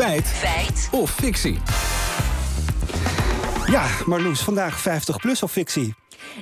Feit. Feit. Of fictie. Ja, Marloes, vandaag 50 plus of fictie?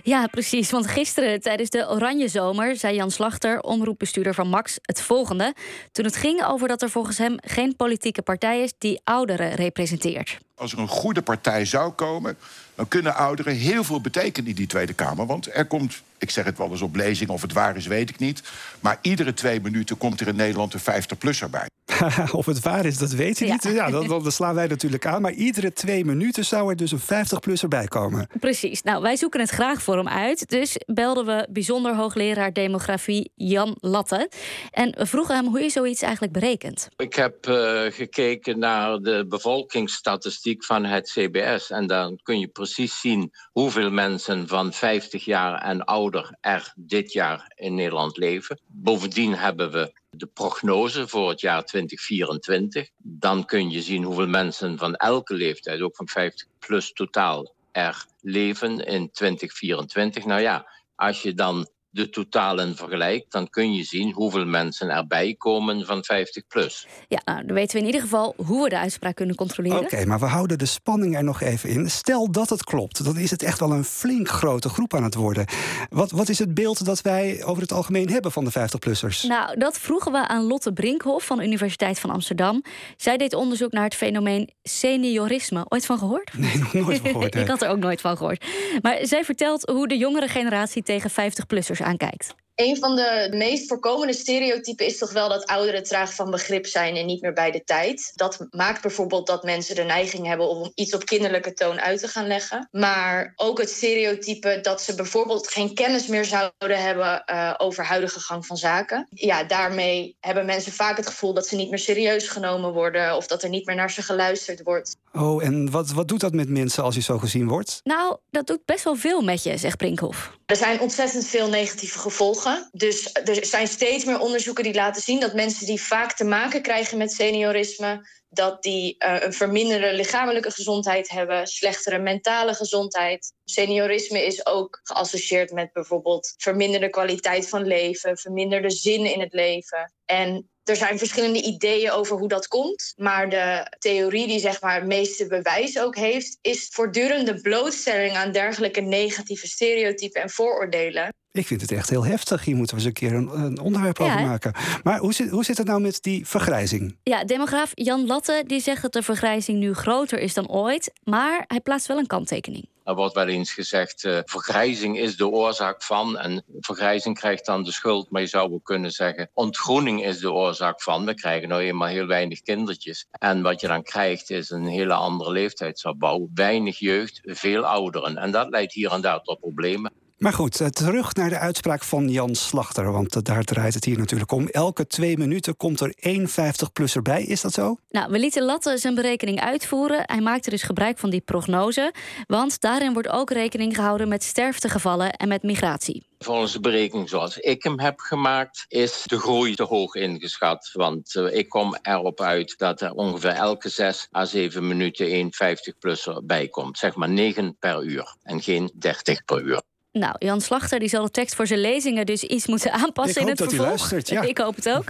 Ja, precies. Want gisteren tijdens de Oranje Zomer zei Jan Slachter, omroepbestuurder van Max, het volgende. Toen het ging over dat er volgens hem geen politieke partij is die ouderen representeert. Als er een goede partij zou komen, dan kunnen ouderen heel veel betekenen in die Tweede Kamer. Want er komt, ik zeg het wel eens op lezing, of het waar is, weet ik niet. Maar iedere twee minuten komt er in Nederland een 50-plusser bij. of het waar is, dat weet je Ja. niet. Ja, dan, dan slaan wij natuurlijk aan. Maar iedere twee minuten zou er dus een 50-plusser bij komen. Precies. Nou, wij zoeken het graag voor hem uit. Dus belden we bijzonder hoogleraar demografie Jan Latte. En we vroegen hem hoe je zoiets eigenlijk berekent. Ik heb eh, gekeken naar de bevolkingsstatistiek van het CBS. En dan kun je precies zien hoeveel mensen van 50 jaar en ouder er dit jaar in Nederland leven. Bovendien hebben we de prognose voor het jaar 2024. Dan kun je zien hoeveel mensen van elke leeftijd, ook van 50 plus totaal, er leven in 2024. Nou ja, als je dan de totalen vergelijkt, dan kun je zien hoeveel mensen erbij komen van 50 plus. Ja, nou, dan weten we in ieder geval hoe we de uitspraak kunnen controleren. Oké, maar we houden de spanning er nog even in. Stel dat het klopt, dan is het echt wel een flink grote groep aan het worden. Wat, wat is het beeld dat wij over het algemeen hebben van de 50-plussers? Nou, dat vroegen we aan Lotte Brinkhoff van de Universiteit van Amsterdam. Zij deed onderzoek naar het fenomeen seniorisme. Ooit van gehoord? Nee, nog nooit van gehoord. hè. Ik had er ook nooit van gehoord. Maar zij vertelt hoe de jongere generatie tegen 50-plussers aankijkt. Een van de meest voorkomende stereotypen is toch wel dat ouderen traag van begrip zijn en niet meer bij de tijd. Dat maakt bijvoorbeeld dat mensen de neiging hebben om iets op kinderlijke toon uit te gaan leggen. Maar ook het stereotype dat ze bijvoorbeeld geen kennis meer zouden hebben eh, over huidige gang van zaken. Ja, daarmee hebben mensen vaak het gevoel dat ze niet meer serieus genomen worden of dat er niet meer naar ze geluisterd wordt. Oh, en wat, wat doet dat met mensen als je zo gezien wordt? Nou, dat doet best wel veel met je, zegt Brinkhoff. Er zijn ontzettend veel negatieve gevolgen. Dus er zijn steeds meer onderzoeken die laten zien dat mensen die vaak te maken krijgen met seniorisme, dat die eh, een verminderde lichamelijke gezondheid hebben, slechtere mentale gezondheid. Seniorisme is ook geassocieerd met bijvoorbeeld verminderde kwaliteit van leven, verminderde zin in het leven. En er zijn verschillende ideeën over hoe dat komt. Maar de theorie die zeg maar het meeste bewijs ook heeft, is voortdurende blootstelling aan dergelijke negatieve stereotypen en vooroordelen. Ik vind het echt heel heftig. Hier moeten we eens een keer een, een onderwerp Ja, over maken. Maar hoe zit, hoe zit het nou met die vergrijzing? Ja, demograaf Jan Die zegt dat de vergrijzing nu groter is dan ooit. Maar hij plaatst wel een kanttekening. Er wordt wel eens gezegd, eh vergrijzing is de oorzaak van. En vergrijzing krijgt dan de schuld. Maar je zou ook kunnen zeggen, ontgroening is de oorzaak van. We krijgen nou eenmaal heel weinig kindertjes. En wat je dan krijgt is een hele andere leeftijdsopbouw. Weinig jeugd, veel ouderen. En dat leidt hier en daar tot problemen. Maar goed, eh, terug naar de uitspraak van Jan Slachter. Want eh, daar draait het hier natuurlijk om. Elke twee minuten komt er één 50-plusser bij. Is dat zo? Nou, we lieten Latte zijn berekening uitvoeren. Hij maakte dus gebruik van die prognose. Want daarin wordt ook rekening gehouden met sterftegevallen en met migratie. Volgens de berekening zoals ik hem heb gemaakt, is de groei te hoog ingeschat. Want eh, ik kom erop uit dat er ongeveer elke 6 à 7 minuten één 50-plusser bij komt. Zeg maar 9 per uur en geen 30 per uur. Nou, Jan Slachter die zal de tekst voor zijn lezingen dus iets moeten aanpassen Ik in hoop het dat hij vervolg. luistert, ja. Ik hoop het ook.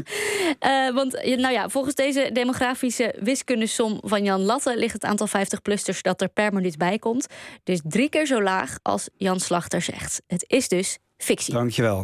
Eh, want nou ja, volgens deze demografische wiskundesom van Jan Latte ligt het aantal 50-plussers dat er per minuut bij komt. Dus drie keer zo laag als Jan Slachter zegt. Het is dus fictie. Dankjewel.